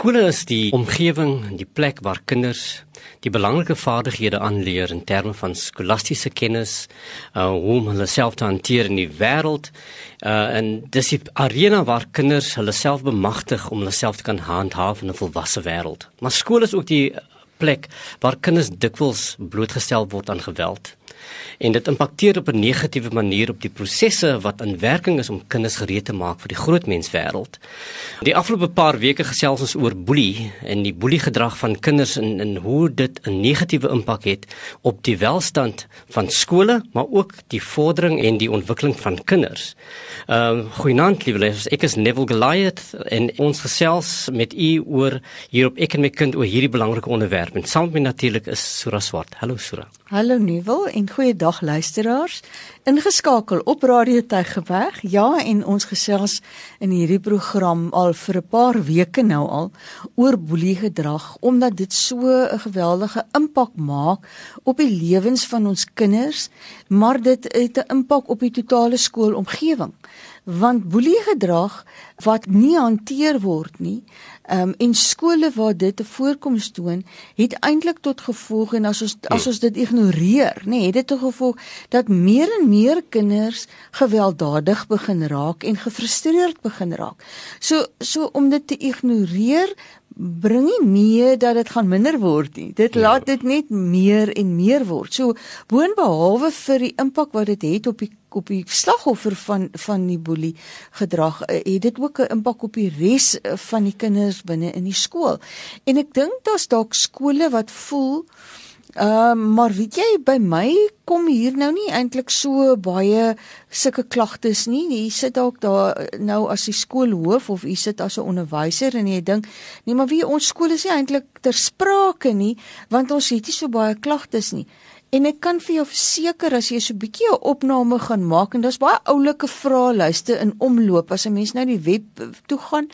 Skole is die omgewing, die plek waar kinders die belangrike vaardighede aanleer in terme van skolastiese kennis, uh hoe om hulle self te hanteer in die wêreld. Uh en dis die arena waar kinders hulle self bemagtig om hulle self te kan handhaaf in 'n volwasse wêreld. Maar skool is ook die plek waar kinders dikwels blootgestel word aan geweld en dit impakteer op 'n negatiewe manier op die prosesse wat in werking is om kinders gereed te maak vir die groot menswêreld. Die afgelope paar weke gesels ons oor boelie en die boeliegedrag van kinders en en hoe dit 'n negatiewe impak het op die welstand van skole, maar ook die vordering en die ontwikkeling van kinders. Ehm uh, goeienaand lesers, ek is Neville Goliath en ons gesels met u oor hier op ek en my kind oor hierdie belangrike onderwerp. En saam met my natuurlik is Sura Swart. Hallo Sura. Hallo Nuwel en goeiedag luisteraars. Ingeskakel op Radio Tygerberg. Ja, en ons gesels in hierdie program al vir 'n paar weke nou al oor boeliegedrag omdat dit so 'n geweldige impak maak op die lewens van ons kinders, maar dit het 'n impak op die totale skoolomgewing want boeliegedrag wat nie hanteer word nie um, en skole waar dit 'n voorkoms toon het eintlik tot gevolg en as ons as ons dit ignoreer nê nee, het dit tot gevolg dat meer en meer kinders gewelddadig begin raak en gefrustreerd begin raak. So so om dit te ignoreer bring nie mee dat dit gaan minder word nie. Dit ja. laat dit net meer en meer word. So boonbehalwe vir die impak wat dit het op die op die slagoffer van van die boelie gedrag, eh, het dit ook 'n impak op die res van die kinders binne in die skool. En ek dink daar's dalk skole wat voel Ehm uh, maar weet jy by my kom hier nou nie eintlik so baie sulke klagtes nie. Jy sit dalk daar nou as die skoolhoof of jy sit as 'n onderwyser en jy dink nee maar wie ons skool is nie eintlik ter sprake nie want ons het nie so baie klagtes nie. En ek kan vir jou verseker as jy so 'n bietjie 'n opname gaan maak en daar's baie oulike vraelyste in omloop as 'n mens nou die web toe gaan,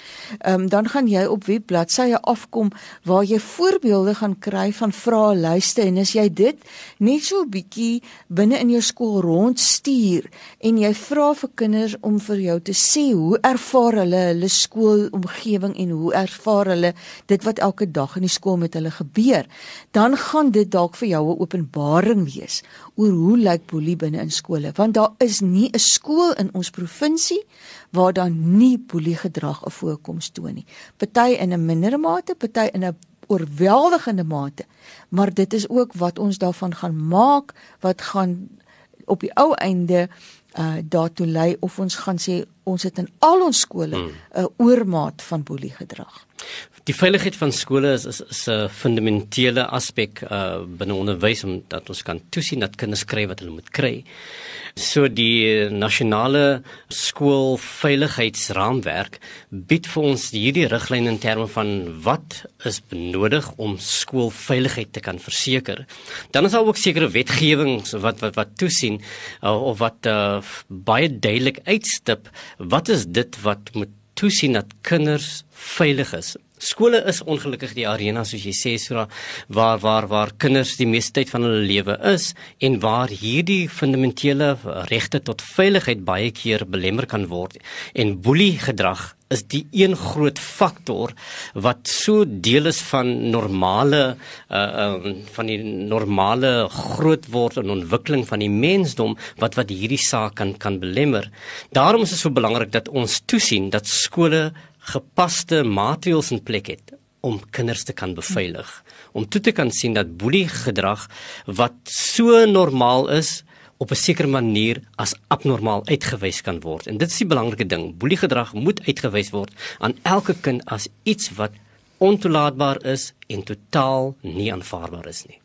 um, dan gaan jy op webbladsye afkom waar jy voorbeelde gaan kry van vraelyste. En as jy dit net so 'n bietjie binne in jou skool rondstuur en jy vra vir kinders om vir jou te sê hoe ervaar hulle hulle skoolomgewing en hoe ervaar hulle dit wat elke dag in die skool met hulle gebeur, dan gaan dit dalk vir jou 'n openbaar verwarring wees oor hoe lyk boelie binne in skole want daar is nie 'n skool in ons provinsie waar daar nie boelie gedrag 'n voorkoms toon nie. Party in 'n minder mate, party in 'n oorweldigende mate. Maar dit is ook wat ons daarvan gaan maak wat gaan op die ou einde uh daartoe lei of ons gaan sê ons het in al ons skole 'n hmm. oormaat van boelie gedrag. Die veiligheid van skole is is, is 'n fundamentele aspek uh binne onderwys omdat ons kan toesien dat kinders kry wat hulle moet kry. So die nasionale skoolveiligheidsraamwerk bied vir ons hierdie riglyne in terme van wat is benodig om skoolveiligheid te kan verseker. Dan is daar ook sekere wetgewings wat wat wat toesien uh, of wat uh, baie duidelik uitstip wat is dit wat moet toesien dat kinders veilig is. Skole is ongelukkig die arena soos jy sê Sura waar waar waar kinders die meeste tyd van hulle lewe is en waar hierdie fundamentele regte tot veiligheid baie keer belemmer kan word en boelie gedrag is die een groot faktor wat so deel is van normale uh, uh van die normale grootword en ontwikkeling van die mensdom wat wat hierdie saak kan kan belemmer. Daarom is dit so belangrik dat ons toesien dat skole gepaste maatreëls in plek het om kinders te kan beveilig om toe te kan sien dat boelie gedrag wat so normaal is op 'n sekere manier as abnormaal uitgewys kan word. En dit is die belangrike ding. Boelie gedrag moet uitgewys word aan elke kind as iets wat ontoelaatbaar is en totaal nie aanvaarbaar is nie.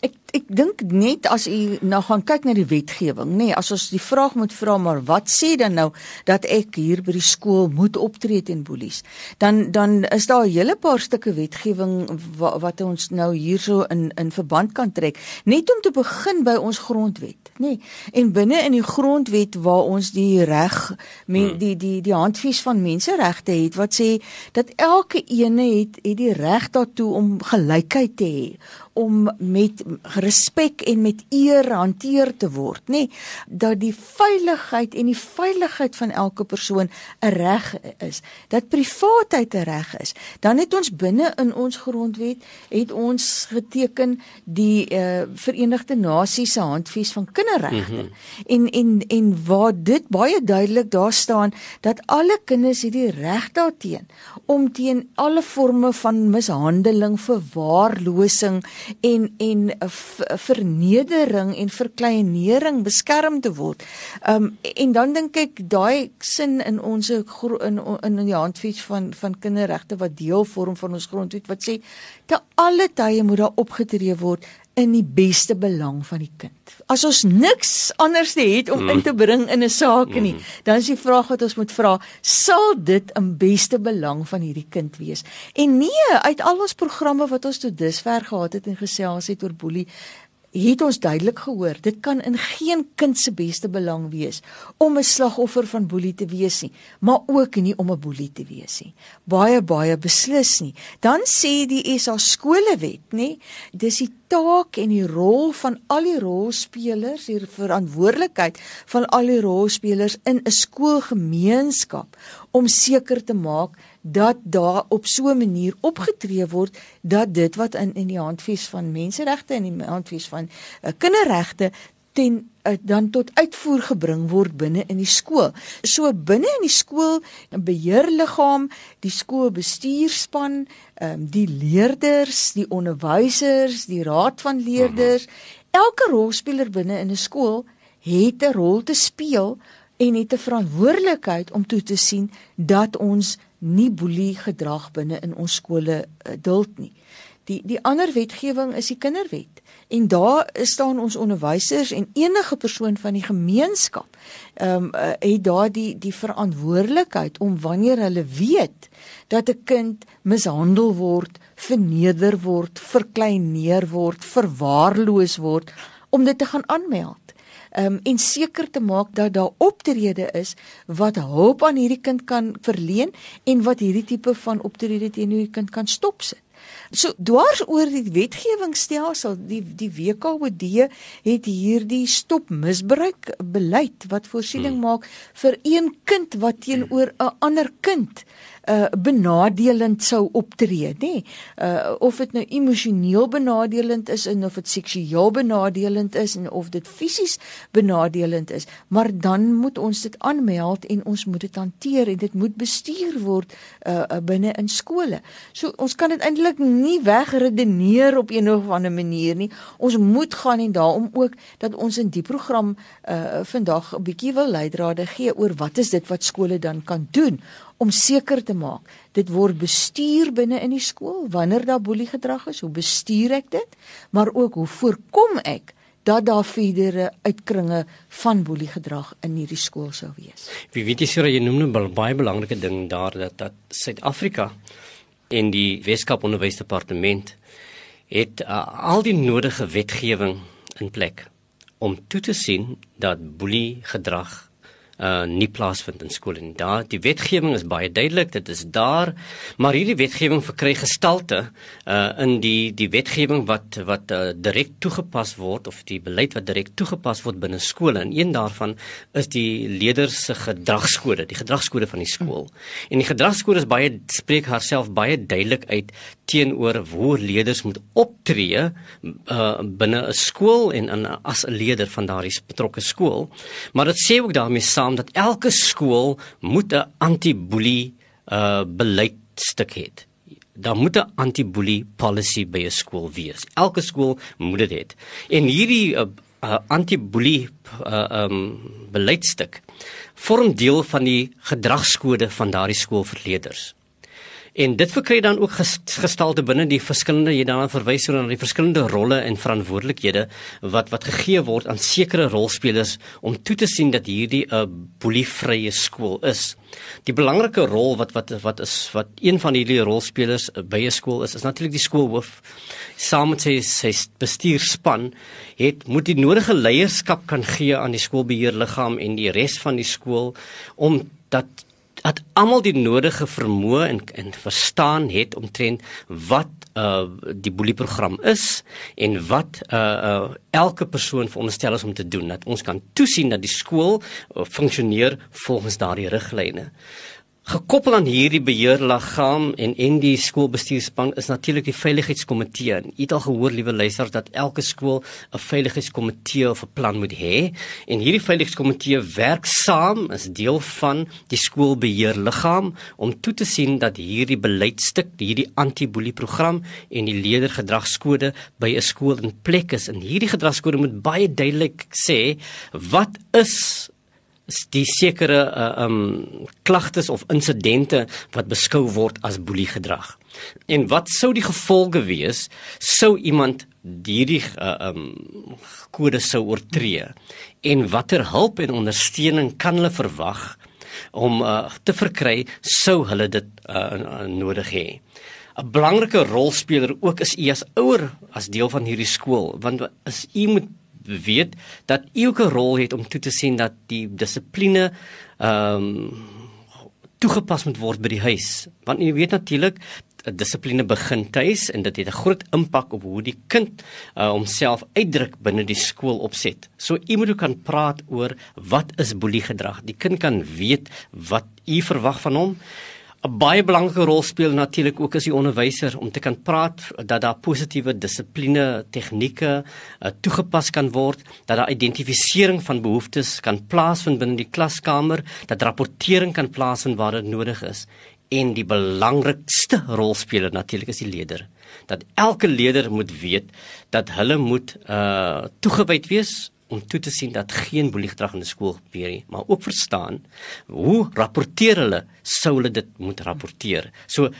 Ek ek dink net as u nou gaan kyk na die wetgewing, nê, nee, as ons die vraag moet vra maar wat sê dan nou dat ek hier by die skool moet optree teen boelies? Dan dan is daar 'n hele paar stukke wetgewing wat, wat ons nou hierso in in verband kan trek. Net om te begin by ons grondwet, nê. Nee. En binne in die grondwet waar ons die reg men, hmm. die die die handves van menseregte het wat sê dat elke ene het het die reg daartoe om gelykheid te hê om met respek en met eer hanteer te word, nê? Dat die veiligheid en die veiligheid van elke persoon 'n reg is, dat privaatheid 'n reg is. Dan het ons binne in ons grondwet het ons geteken die uh, Verenigde Nasies se handves van kinderregte. Mm -hmm. En en en waar dit baie duidelik daar staan dat alle kinders het die reg daarteen om teen alle forme van mishandeling, verwaarlosing en en vernedering en verkleinering beskerm te word. Um en dan dink ek daai sin in ons in in die handves van van kinderregte wat deel vorm van ons grondwet wat sê te alle tye moet daar opgetree word in die beste belang van die kind. As ons niks anders het om in te mm. bring in 'n saak nie, mm. dan is die vraag wat ons moet vra, sal dit in beste belang van hierdie kind wees? En nee, uit al ons programme wat ons tot dusver gehad het en gesels het oor boelie, het ons duidelik gehoor dit kan in geen kind se beste belang wees om 'n slagoffer van boelie te wees nie maar ook nie om 'n boelie te wees nie baie baie beslis nie dan sê die SA skolewet nê dis die taak en die rol van al die rolspelers hier verantwoordelikheid van al die rolspelers in 'n skoolgemeenskap om seker te maak dat daar op so 'n manier opgetree word dat dit wat in in die handves van menseregte en die handves van uh, kinderregte ten uh, dan tot uitvoer gebring word binne in die skool. So binne in die skool 'n beheerliggaam, die skoolbestuurspan, um, die leerders, die onderwysers, die raad van leerders, elke rolspeler binne in 'n skool het 'n rol te speel en het 'n verantwoordelikheid om toe te sien dat ons nie boelie gedrag binne in ons skole uh, duld nie. Die die ander wetgewing is die kinderwet en daar staan ons onderwysers en enige persoon van die gemeenskap ehm um, uh, het daar die die verantwoordelikheid om wanneer hulle weet dat 'n kind mishandel word, verneder word, verkleineer word, verwaarloos word om dit te gaan aanmeld um, en seker te maak dat daar optrede is wat hulp aan hierdie kind kan verleen en wat hierdie tipe van optrede teenoor die kind kan stopsit. So dwars oor die wetgewingsstelsel, die die WKOD het hierdie stop misbruik beleid wat voorsiening hmm. maak vir een kind wat teenoor 'n ander kind uh benadelend sou optree, nê? Nee? Uh of dit nou emosioneel benadelend is en of dit seksueel benadelend is en of dit fisies benadelend is, maar dan moet ons dit aanmeld en ons moet dit hanteer en dit moet bestuur word uh, binne in skole. So ons kan dit eintlik nie wegredeneer op een of ander manier nie. Ons moet gaan en daarom ook dat ons in die program uh vandag 'n bietjie wil leidrade gee oor wat is dit wat skole dan kan doen om seker te maak dit word bestuur binne in die skool wanneer daar boelie gedrag is hoe bestuur ek dit? Maar ook hoe voorkom ek dat daar verdere uitkringe van boelie gedrag in hierdie skool sou wees? Wie weet jy sê jy noem 'n nou baie belangrike ding daar dat dat Suid-Afrika en die Weskaap Onderwysdepartement het uh, al die nodige wetgewing in plek om toe te sien dat boelie gedrag uh nie plaasvind in skole nie. Daar die wetgewing is baie duidelik, dit is daar, maar hierdie wetgewing verkry gestalte uh in die die wetgewing wat wat uh, direk toegepas word of die beleid wat direk toegepas word binne skole. En een daarvan is die leerders se gedragskode, die gedragskode van die skool. En die gedragskode is baie spreek haarself baie duidelik uit teenoor hoe leerders moet optree uh binne 'n skool en in as 'n leier van daardie betrokke skool. Maar dit sê ook daarmee saam dat elke skool moet 'n anti-boelie uh beleidstuk hê. Daar moet 'n anti-boelie policy by 'n skool wees. Elke skool moet dit hê. En hierdie uh, uh, anti-boelie uh um beleidstuk vorm deel van die gedragskode van daardie skool vir leerders. En dit verkry dan ook gestalte binne die verskillende jy daarna verwys oor na die verskillende rolle en verantwoordelikhede wat wat gegee word aan sekere rolspelers om toe te sien dat hierdie 'n uh, boelievrye skool is. Die belangrike rol wat wat wat is wat een van hierdie rolspelers uh, by 'n skool is is natuurlik die skoolhoof. Saam met sy sy bestuurspan het moet die nodige leierskap kan gee aan die skoolbeheerliggaam en die res van die skool om dat dat almal die nodige vermoë en en verstaan het omtrent wat uh die boelieprogram is en wat uh uh elke persoon veronderstel is om te doen dat ons kan toesien dat die skool uh, funksioneer volgens daardie riglyne. Gekoppel aan hierdie beheerliggaam en en die skoolbestuurspan is natuurlik die veiligheidskomitee. U het al gehoor, liewe luisters, dat elke skool 'n veiligheidskomitee of 'n plan moet hê. En hierdie veiligheidskomitee werk saam as deel van die skoolbeheerliggaam om toe te sien dat hierdie beleidstuk, hierdie anti-boelie-program en die leerdergedragskode by 'n skool in plek is. En hierdie gedragskode moet baie duidelik sê wat is die sekere uh, um klagtes of insidente wat beskou word as boeliegedrag. En wat sou die gevolge wees sou iemand hierdie uh, um kode sou oortree en watter hulp en ondersteuning kan hulle verwag om uh, te verkry sou hulle dit uh, nodig hê. 'n Belangrike rolspeler ook is u as ouer as deel van hierdie skool want as u moet weet dat u ook 'n rol het om toe te sien dat die dissipline ehm um, toegepas moet word by die huis. Want u weet natuurlik dissipline begin tuis en dit het 'n groot impak op hoe die kind uh, homself uitdruk binne die skoolopset. So u moet ook kan praat oor wat is boelie gedrag. Die kind kan weet wat u verwag van hom 'n baie belangrike rol speel natuurlik ook as die onderwyser om te kan praat dat daar positiewe dissipline tegnieke uh, toegepas kan word, dat daar identifisering van behoeftes kan plaasvind binne die klaskamer, dat rapportering kan plaasvind waar dit nodig is en die belangrikste rolspeler natuurlik is die leier. Dat elke leier moet weet dat hulle moet uh toegewyd wees om toe te sien dat geen boeligedrag in die skool gebeur nie, maar ook verstaan hoe rapporteer hulle sou hulle dit moet rapporteer. So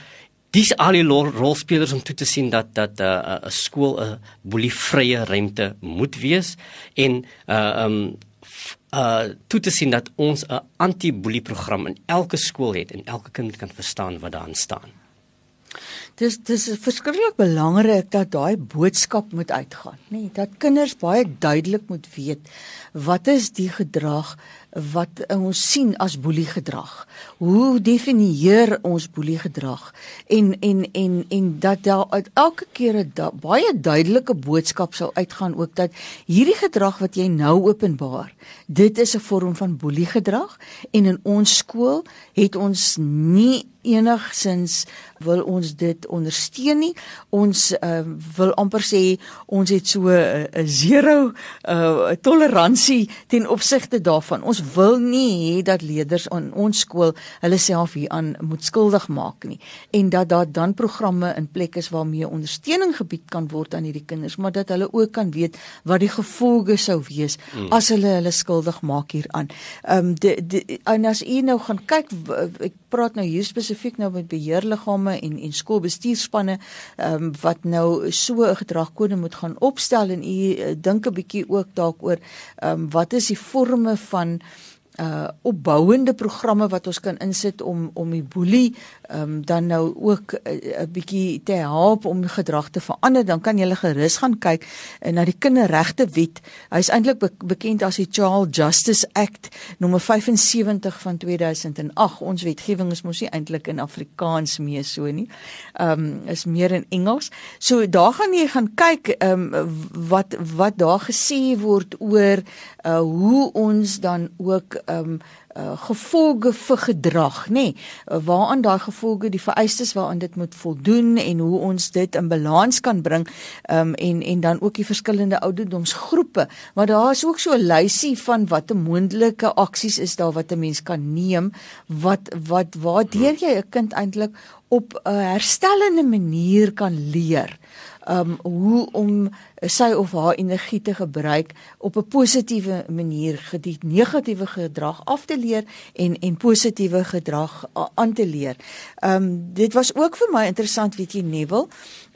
dis al die rolspelers om toe te sien dat dat 'n uh, 'n skool 'n boelievrye ruimte moet wees en uh um uh toe te sien dat ons 'n anti-boelieprogram in elke skool het en elke kind kan verstaan wat daarin staan. Dis dis is verskriklik belangrik dat daai boodskap moet uitgaan, nê? Nee, dat kinders baie duidelik moet weet wat is die gedrag wat ons sien as boelie gedrag. Hoe definieer ons boelie gedrag? En en en en dat daar uit elke keer 'n da, baie duidelike boodskap sou uitgaan ook dat hierdie gedrag wat jy nou openbaar, dit is 'n vorm van boelie gedrag en in ons skool het ons nie enigsins wil ons dit ondersteun nie. Ons uh, wil amper sê ons het so 'n uh, zero uh, toleransie ten opsigte daarvan. Ons wil nie hê dat leerders aan ons skool hulle self hieraan moet skuldig maak nie en dat daar dan programme in plek is waarmee ondersteuning gebied kan word aan hierdie kinders, maar dat hulle ook kan weet wat die gevolge sou wees mm. as hulle hulle skuldig maak hieraan. Ehm um, en as u nou gaan kyk ek praat nou hier spesifiek nou met beheerliggame en en skoolbestuurspanne ehm um, wat nou so 'n gedragkode moet gaan opstel en u uh, dink 'n bietjie ook dalk oor ehm um, wat is die forme van uh opbouende programme wat ons kan insit om om die boelie um, dan nou ook 'n uh, bietjie te help om gedrag te verander dan kan jy gerus gaan kyk uh, na die kinderregte wet. Hy's eintlik be bekend as die Child Justice Act nommer 75 van 2008 ons wetgewing is mos nie eintlik in Afrikaans mee so nie. Um is meer in Engels. So daar gaan jy gaan kyk um wat wat daar gesê word oor uh hoe ons dan ook um uh, gevolge vir gedrag, nê? Nee, waaraan daai gevolge, die vereistes waaraan dit moet voldoen en hoe ons dit in balans kan bring, um, en en dan ook die verskillende ouderdomsgroepe. Maar daar is ook so 'n lysie van watter moontlike aksies is daar wat 'n mens kan neem wat wat waardeur jy 'n kind eintlik op 'n herstellende manier kan leer um hoe om sy of haar energie te gebruik op 'n positiewe manier gedie negatiewe gedrag af te leer en en positiewe gedrag aan te leer. Um dit was ook vir my interessant weet jy Neville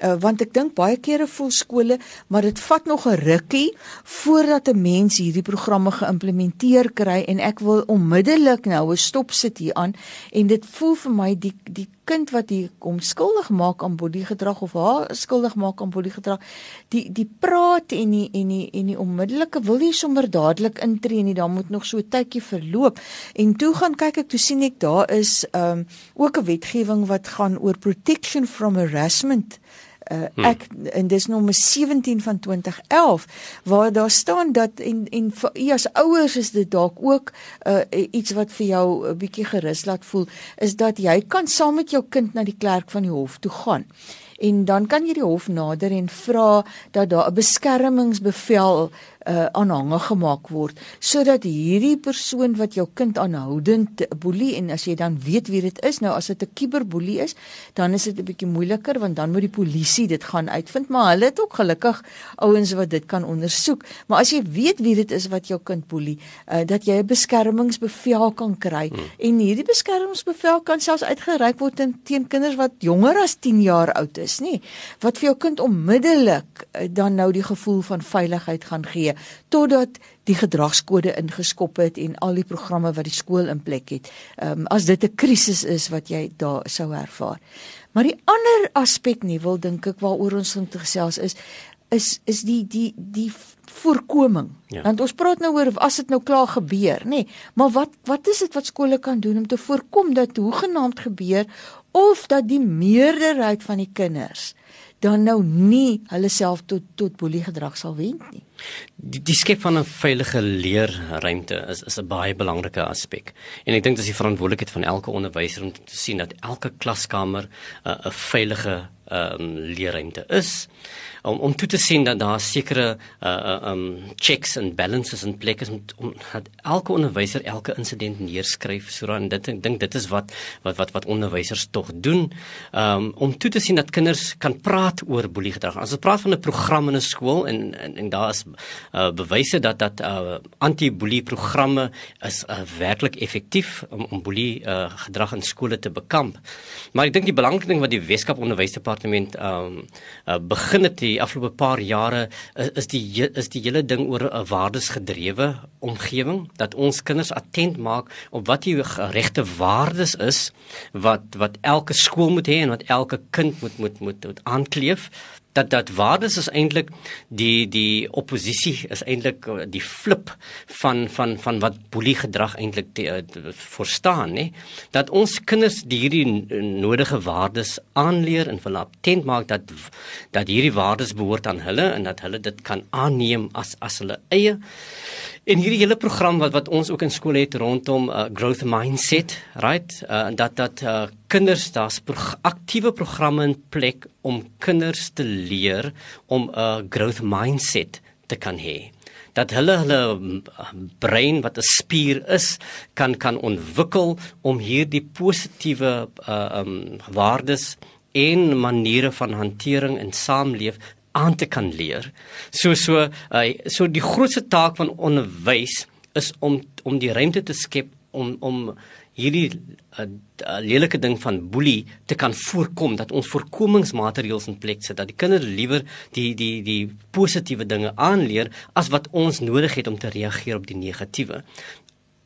uh, want ek dink baie kere voel skole maar dit vat nog 'n rukkie voordat 'n mens hierdie programme geïmplementeer kry en ek wil onmiddellik nou 'n stop sit hier aan en dit voel vir my die die kind wat hier kom skuldig maak aan boelie gedrag of haar skuldig maak aan boelie gedrag, die die praat en die en die en die onmiddellike wil nie sommer dadelik intree nie, dan moet nog so 'n tydjie verloop. En toe gaan kyk ek, toe sien ek daar is um ook 'n wetgewing wat gaan oor protection from harassment uh, ek en dis nommer 17 van 2011 waar daar staan dat en en vir u as ouers is dit dalk ook uh, iets wat vir jou 'n bietjie gerus laat voel is dat jy kan saam met jou kind na die klerk van die hof toe gaan. En dan kan jy die hof nader en vra dat daar 'n beskermingsbevel uh, aanhange gemaak word sodat hierdie persoon wat jou kind aanhoudend boelie en as jy dan weet wie dit is nou as dit 'n kiberboelie is dan is dit 'n bietjie moeiliker want dan moet die polisie dit gaan uitvind maar hulle het ook gelukkig ouens wat dit kan ondersoek maar as jy weet wie dit is wat jou kind boelie uh, dat jy 'n beskermingsbevel kan kry hmm. en hierdie beskermingsbevel kan selfs uitgereik word teen kinders wat jonger as 10 jaar oud is nê wat vir jou kind onmiddellik uh, dan nou die gevoel van veiligheid gaan gee totdat die gedragskode ingeskop het en al die programme wat die skool in plek het. Ehm um, as dit 'n krisis is wat jy daar sou ervaar. Maar die ander aspek nie wil dink ek waaroor ons moet gesels is is is die die die voorkoming. Ja. Want ons praat nou oor as dit nou klaar gebeur, nê. Nee, maar wat wat is dit wat skole kan doen om te voorkom dat hoegenaamd gebeur of dat die meerderheid van die kinders dan nou nie hulle self tot tot boelie gedrag sal wend nie. Die, die skep van 'n veilige leerruimte is is 'n baie belangrike aspek. En ek dink dis die verantwoordelikheid van elke onderwyser om te sien dat elke klaskamer 'n uh, 'n veilige um, leerruimte is om om toe te sien dat daar sekere uh uh um checks and balances in plek is om, dat elke onderwyser elke insident neerskryf so dan dit ek dink dit is wat wat wat wat onderwysers tog doen um om toe te sien dat kinders kan praat oor boelie gedrag. As ons praat van 'n program in 'n skool en en, en daar is uh bewyse dat dat uh anti-boelie programme is uh, werklik effektief om om boelie uh gedrag in skole te bekamp. Maar ek dink die belangrike ding wat die Weskaap Onderwysdepartement um uh, begin het die afgelope paar jare is, is die is die hele ding oor 'n waardesgedrewe omgewing dat ons kinders attent maak op wat die regte waardes is wat wat elke skool moet hê en wat elke kind moet moet moet, aankleef dat dat waardes is eintlik die die oppositie is eintlik eh, die flip van van van wat boelie gedrag eintlik uh, verstaan nê dat ons kinders die hierdie nodige waardes aanleer en hulle attent maak dat dat hierdie waardes behoort aan hulle en dat hulle dit kan aanneem as as hulle eie En hierdie hele program wat wat ons ook in skole het rondom uh, growth mindset, right? Uh, dat dat uh, kinders daar's pro aktiewe programme in plek om kinders te leer om 'n uh, growth mindset te kan hê. Dat hulle hulle brein wat 'n spier is kan kan ontwikkel om hierdie positiewe uh, um waardes en maniere van hantering en saamleef aan te kan leer. So so uh, so die grootste taak van onderwys is om om die ruimte te skep om om hierdie uh, lelike ding van boelie te kan voorkom dat ons voorkomingsmaatreëls in plek sit dat die kinders liewer die die die positiewe dinge aanleer as wat ons nodig het om te reageer op die negatiewe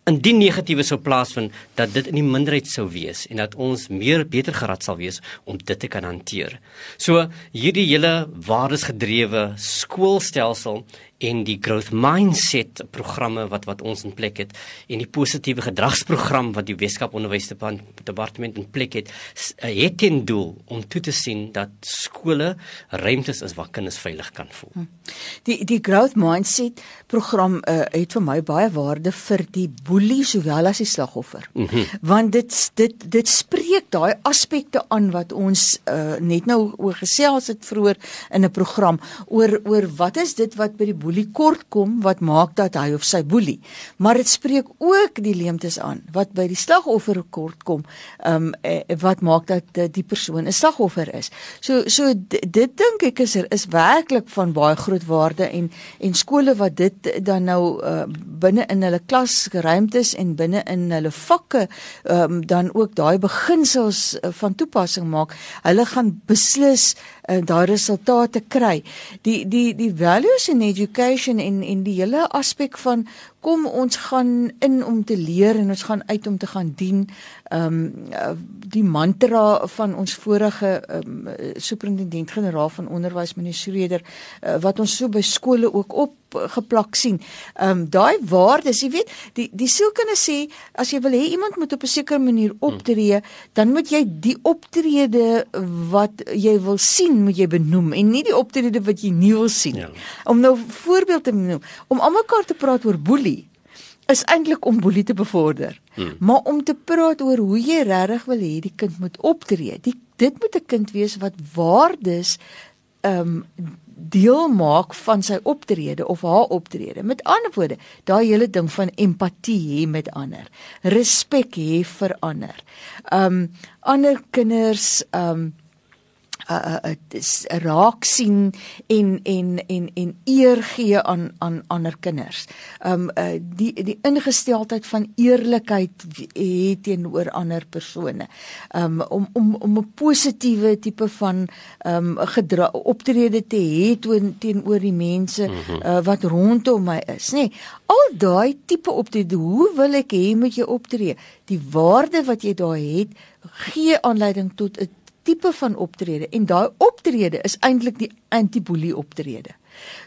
indien negatiewe sou plaasvind dat dit in die minderheid sou wees en dat ons meer beter gerad sal wees om dit te kan hanteer. So hierdie hele waardesgedrewe skoolstelsel en die growth mindset programme wat wat ons in plek het en die positiewe gedragsprogram wat die Weskaap Onderwysdepartement in plek het eh, het ten doel om toe te sien dat skole ruimtes is waar kinders veilig kan voel. Hm. Die die growth mindset program uh, het vir my baie waarde vir die boelie sowel as die slagoffer. Mm -hmm. Want dit dit dit spreek daai aspekte aan wat ons uh, net nou oor gesels het vroeër in 'n program oor oor wat is dit wat by die boelie kort kom wat maak dat hy of sy boelie. Maar dit spreek ook die leemtes aan wat by die slagoffer kort kom. Ehm um, eh, wat maak dat uh, die persoon 'n slagoffer is. So so dit dink ek is er is werklik van baie groot waarde en en skole wat dit dan nou uh, binne in hulle klasruimtes en binne in hulle vakke ehm um, dan ook daai beginsels van toepassing maak. Hulle gaan beslis uh, daai resultate kry. Die die die values in education en en die hele aspek van kom ons gaan in om te leer en ons gaan uit om te gaan dien. Ehm um, die mantra van ons vorige ehm um, superintendent-generaal van onderwys meneer Schreder uh, wat ons so by skole ook op geplak sien. Ehm um, daai waardes, jy weet, die die sielkunde sê as jy wil hê iemand moet op 'n sekere manier optree, dan moet jy die optrede wat jy wil sien, moet jy benoem en nie die optrede wat jy nie wil sien nie. Ja. Om nou voorbeeld te noem, om almekaar te praat oor boelie is eintlik om boelie te bevorder. Hmm. Maar om te praat oor hoe jy regtig wil hê die kind moet optree. Die dit moet 'n kind wees wat waardes ehm um, deel maak van sy optrede of haar optrede. Met ander woorde, daai hele ding van empatie hê met ander, respek hê vir ander. Um ander kinders um uh, uh, dis raak sien en en en en eer gee aan aan ander kinders. Um uh, die die ingesteldheid van eerlikheid het teenoor ander persone. Um om om om 'n positiewe tipe van um gedra optrede te hê teenoor die mense mhm. uh, wat rondom my is, nê. Nee, al daai tipe optrede, hoe wil ek hê moet jy optree? Die waarde wat jy daar het, gee aanleiding tot 'n tipe van optrede en daai optrede is eintlik die anti-boelie optrede.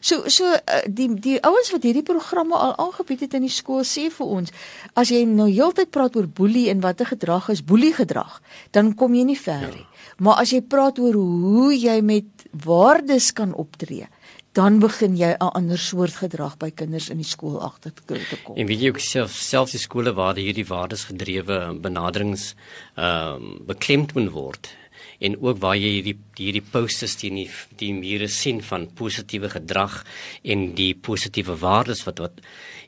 So so uh, die die ouens wat hierdie programme al aangebied het in die skool sê vir ons as jy nou heeltyd praat oor boelie en watter gedrag is boelie gedrag, dan kom jy nie ver nie. Ja. Maar as jy praat oor hoe jy met waardes kan optree, dan begin jy 'n ander soort gedrag by kinders in die skool agter te kom. En weet jy ook self selfs die skole waar hierdie waardes gedrewe benaderings ehm um, beklemtoon word en ook waar jy hierdie hierdie posters teen die die mure sien van positiewe gedrag en die positiewe waardes wat wat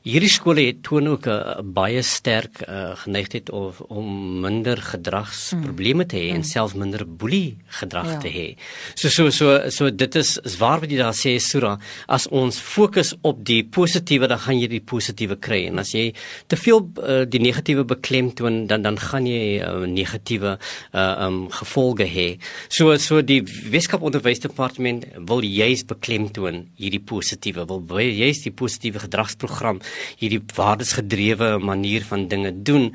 hierdie skole het toon ook 'n baie sterk uh, geneigtheid of om minder gedragsprobleme te hê mm. en selfs minder boelie gedrag ja. te hê. So so so so dit is is waar wat jy daar sê Sura as ons fokus op die positiewe dan gaan jy die positiewe kry en as jy te veel uh, die negatiewe beklemtoon dan dan gaan jy uh, negatiewe uh, um gevolge hê. So so die Weskaap Onderwysdepartement wil juis beklemtoon hierdie positiewe wil juis die positiewe gedragsprogram hierdie waardesgedrewe manier van dinge doen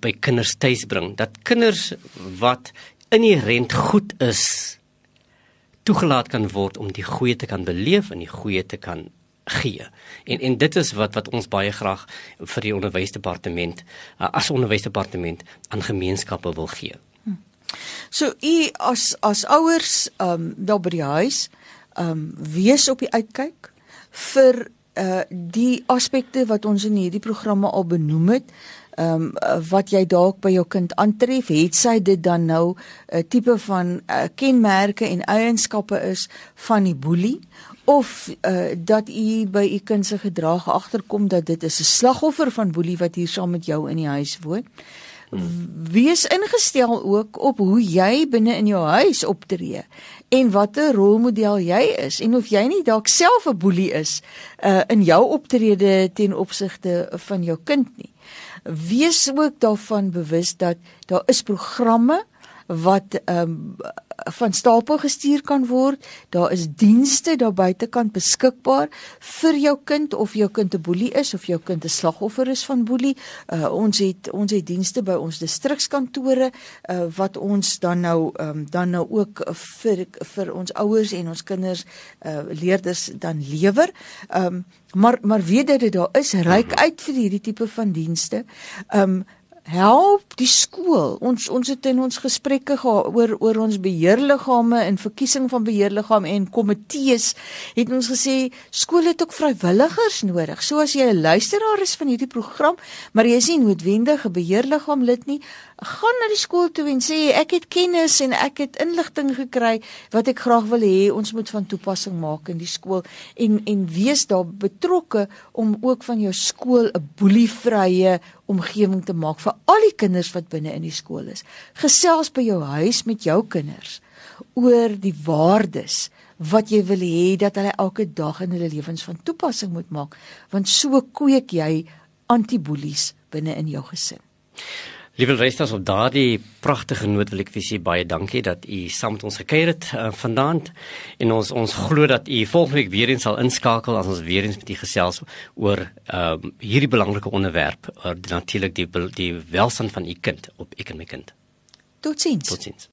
by kinders tuis bring dat kinders wat inherënt goed is toegelaat kan word om die goeie te kan beleef en die goeie te kan gee. En en dit is wat wat ons baie graag vir die onderwysdepartement as onderwysdepartement aan gemeenskappe wil gee. So u as as ouers ehm um, daar by die huis ehm um, wees op die uitkyk vir uh die aspekte wat ons in hierdie programme al benoem het ehm um, wat jy dalk by jou kind aantref het sy dit dan nou 'n uh, tipe van uh, kenmerke en eienskappe is van die boelie? Of uh, dat u by u kind se gedrag agterkom dat dit is 'n slagoffer van boelie wat hier saam met jou in die huis woon? Wees ingestel ook op hoe jy binne in jou huis optree en watter rolmodel jy is en of jy nie dalk self 'n boelie is uh, in jou optrede ten opsigte van jou kind nie. Wees ook daarvan bewus dat daar is programme wat ehm um, van stapel gestuur kan word. Daar is dienste daar buitekant beskikbaar vir jou kind of jou kind 'n boelie is of jou kind 'n slagoffer is van boelie. Uh, ons het ons het dienste by ons distrikskantore uh, wat ons dan nou um, dan nou ook vir vir ons ouers en ons kinders uh, leerders dan lewer. Um, maar maar weet dat dit daar is ryk uit vir hierdie tipe van dienste. Um, help die skool. Ons ons het in ons gesprekke oor oor ons beheerliggame en verkiesing van beheerliggame en komitees het ons gesê skole het ook vrywilligers nodig. So as jy 'n luisteraar is van hierdie program, maar jy is nie noodwendig 'n beheerliggaam lid nie, gaan na die skool toe en sê ek het kennis en ek het inligting gekry wat ek graag wil hê ons moet van toepassing maak in die skool en en wees daar betrokke om ook van jou skool 'n boelievrye omgewing te maak vir al die kinders wat binne in die skool is. Gesels by jou huis met jou kinders oor die waardes wat jy wil hê dat hulle elke dag in hulle lewens van toepassing moet maak, want so kweek jy antiboelies binne in jou gesin. Liewe luisters, op daardie pragtige noot wil ek vir u baie dankie dat u saam met ons gekuier het uh, vanaand en ons ons glo dat u volgende week weer eens sal inskakel as ons weer eens met u gesels oor ehm uh, hierdie belangrike onderwerp oor natuurlik die die welstand van u kind op ek en my kind. Totsiens. Totsiens.